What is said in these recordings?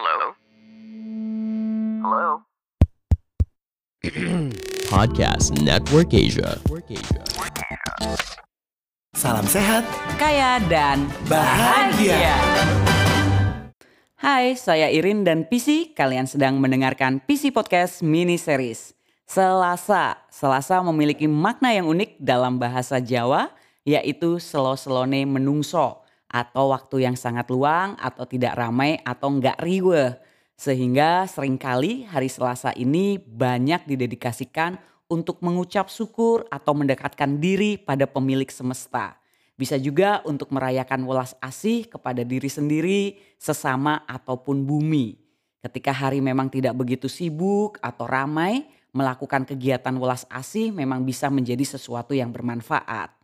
Hello? Hello? Podcast Network Asia. Salam sehat, kaya dan bahagia. Hai, saya Irin dan PC. Kalian sedang mendengarkan PC Podcast Mini Series. Selasa, Selasa memiliki makna yang unik dalam bahasa Jawa, yaitu selo-selone menungso atau waktu yang sangat luang atau tidak ramai atau enggak riweh. Sehingga sering kali hari Selasa ini banyak didedikasikan untuk mengucap syukur atau mendekatkan diri pada pemilik semesta. Bisa juga untuk merayakan welas asih kepada diri sendiri, sesama ataupun bumi. Ketika hari memang tidak begitu sibuk atau ramai, melakukan kegiatan welas asih memang bisa menjadi sesuatu yang bermanfaat.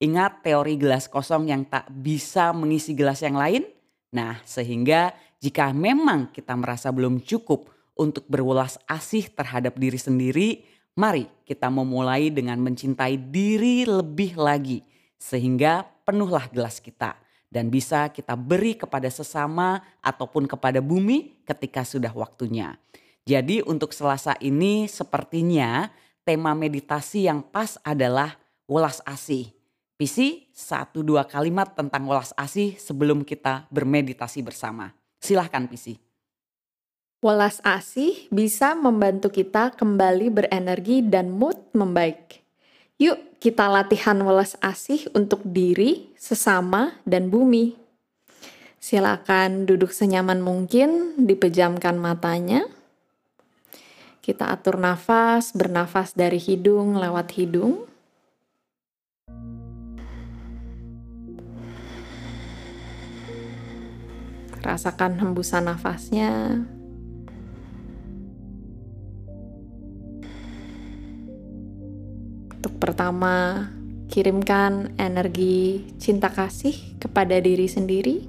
Ingat teori gelas kosong yang tak bisa mengisi gelas yang lain? Nah, sehingga jika memang kita merasa belum cukup untuk berwelas asih terhadap diri sendiri, mari kita memulai dengan mencintai diri lebih lagi sehingga penuhlah gelas kita dan bisa kita beri kepada sesama ataupun kepada bumi ketika sudah waktunya. Jadi untuk Selasa ini sepertinya tema meditasi yang pas adalah welas asih. Pisi satu dua kalimat tentang welas asih sebelum kita bermeditasi bersama. Silahkan Pisi. Welas asih bisa membantu kita kembali berenergi dan mood membaik. Yuk kita latihan welas asih untuk diri, sesama, dan bumi. Silakan duduk senyaman mungkin, dipejamkan matanya. Kita atur nafas, bernafas dari hidung lewat hidung. Rasakan hembusan nafasnya. Untuk pertama, kirimkan energi cinta kasih kepada diri sendiri.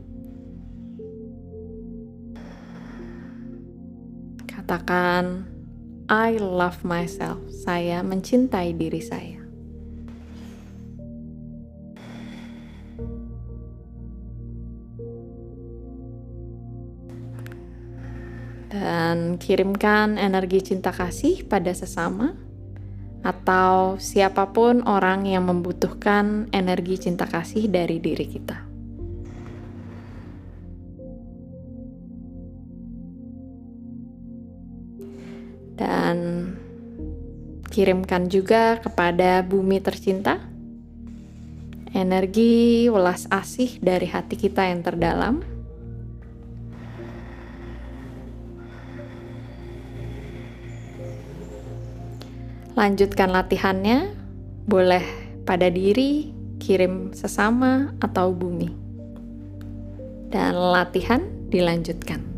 Katakan, I love myself. Saya mencintai diri saya. Dan kirimkan energi cinta kasih pada sesama atau siapa pun orang yang membutuhkan energi cinta kasih dari diri kita. Dan kirimkan juga kepada bumi tercinta energi welas asih dari hati kita yang terdalam Lanjutkan latihannya, boleh pada diri, kirim sesama, atau bumi. Dan latihan dilanjutkan.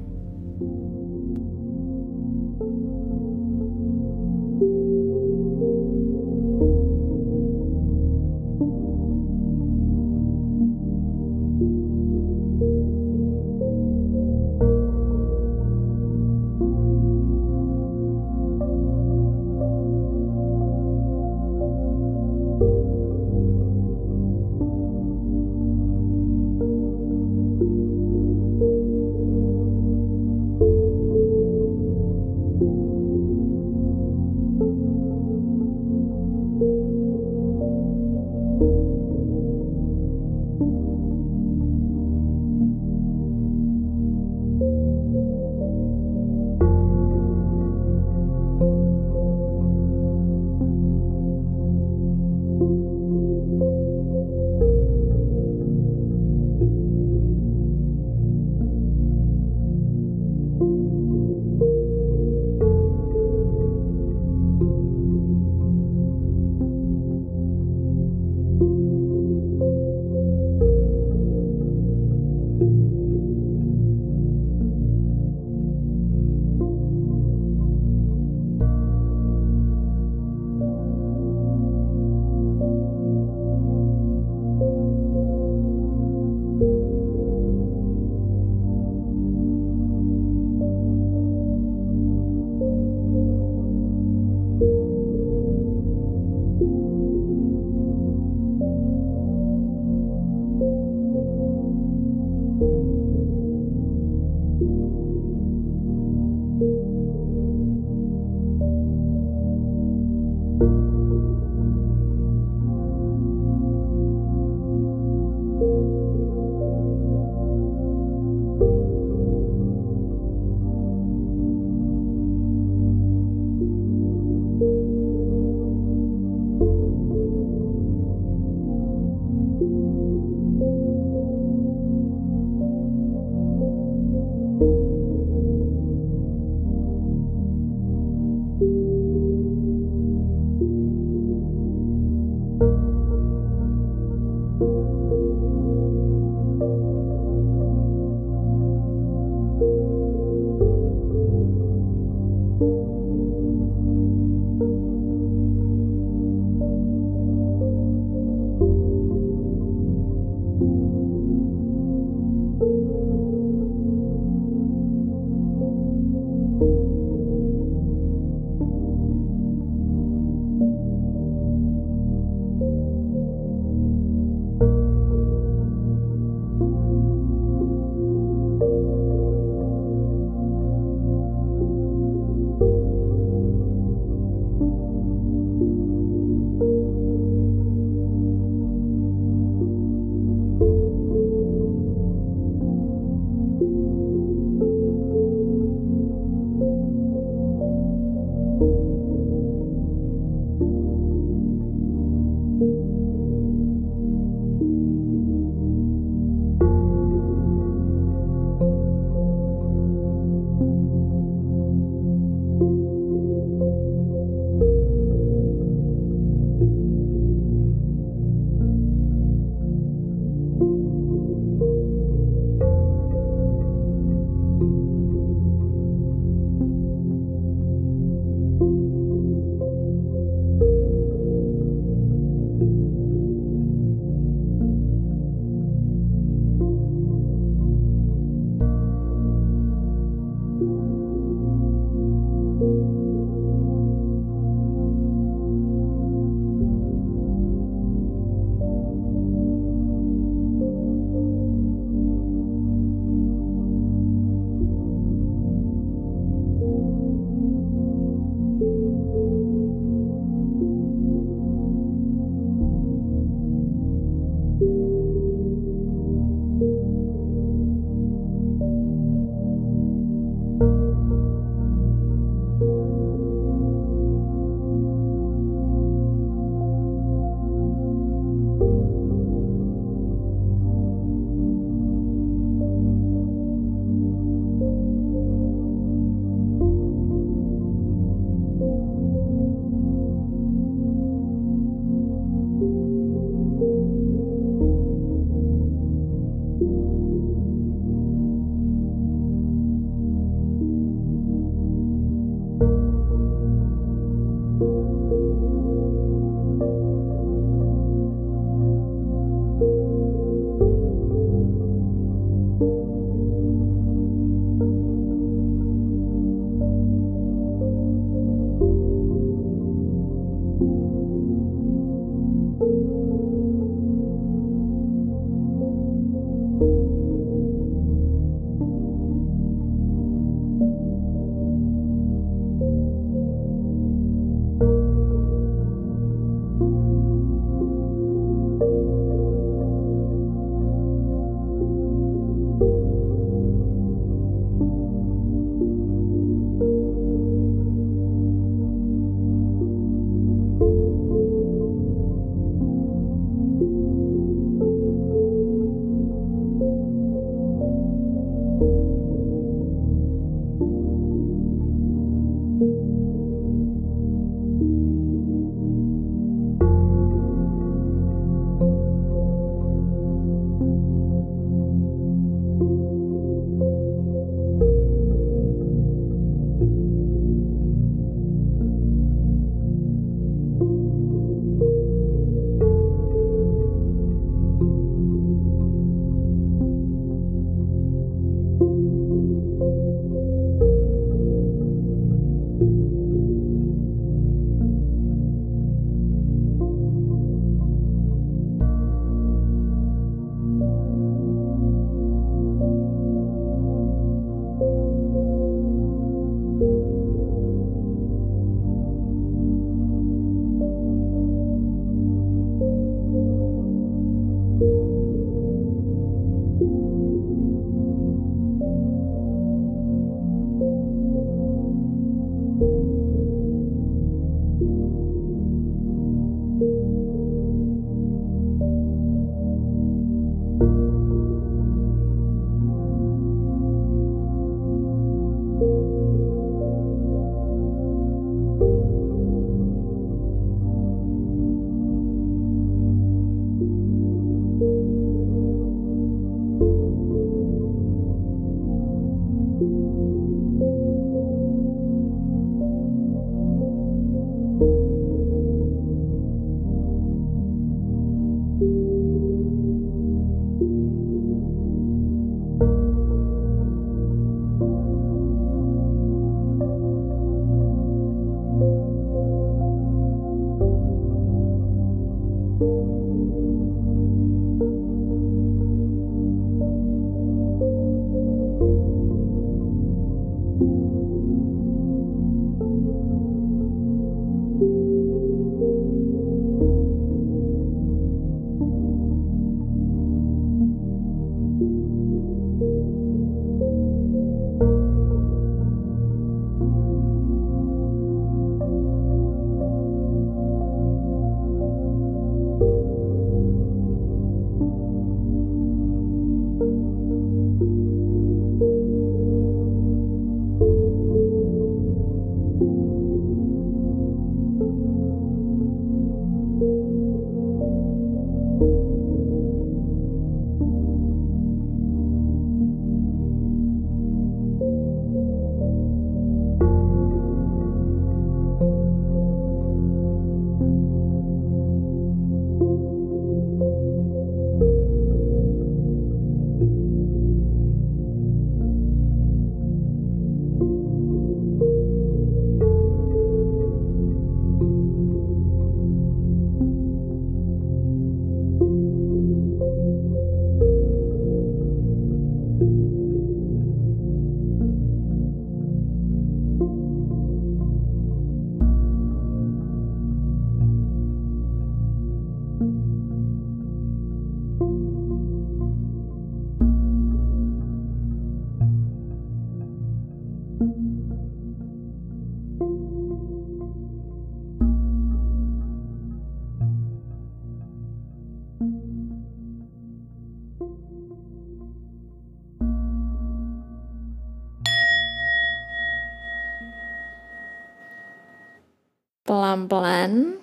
Pelan-pelan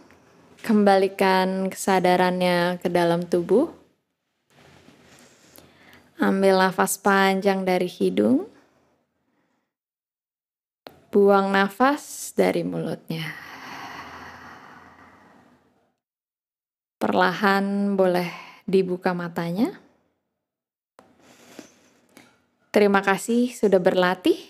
kembalikan kesadarannya ke dalam tubuh. Ambil nafas panjang dari hidung. Buang nafas dari mulutnya. Perlahan boleh dibuka matanya. Terima kasih sudah berlatih.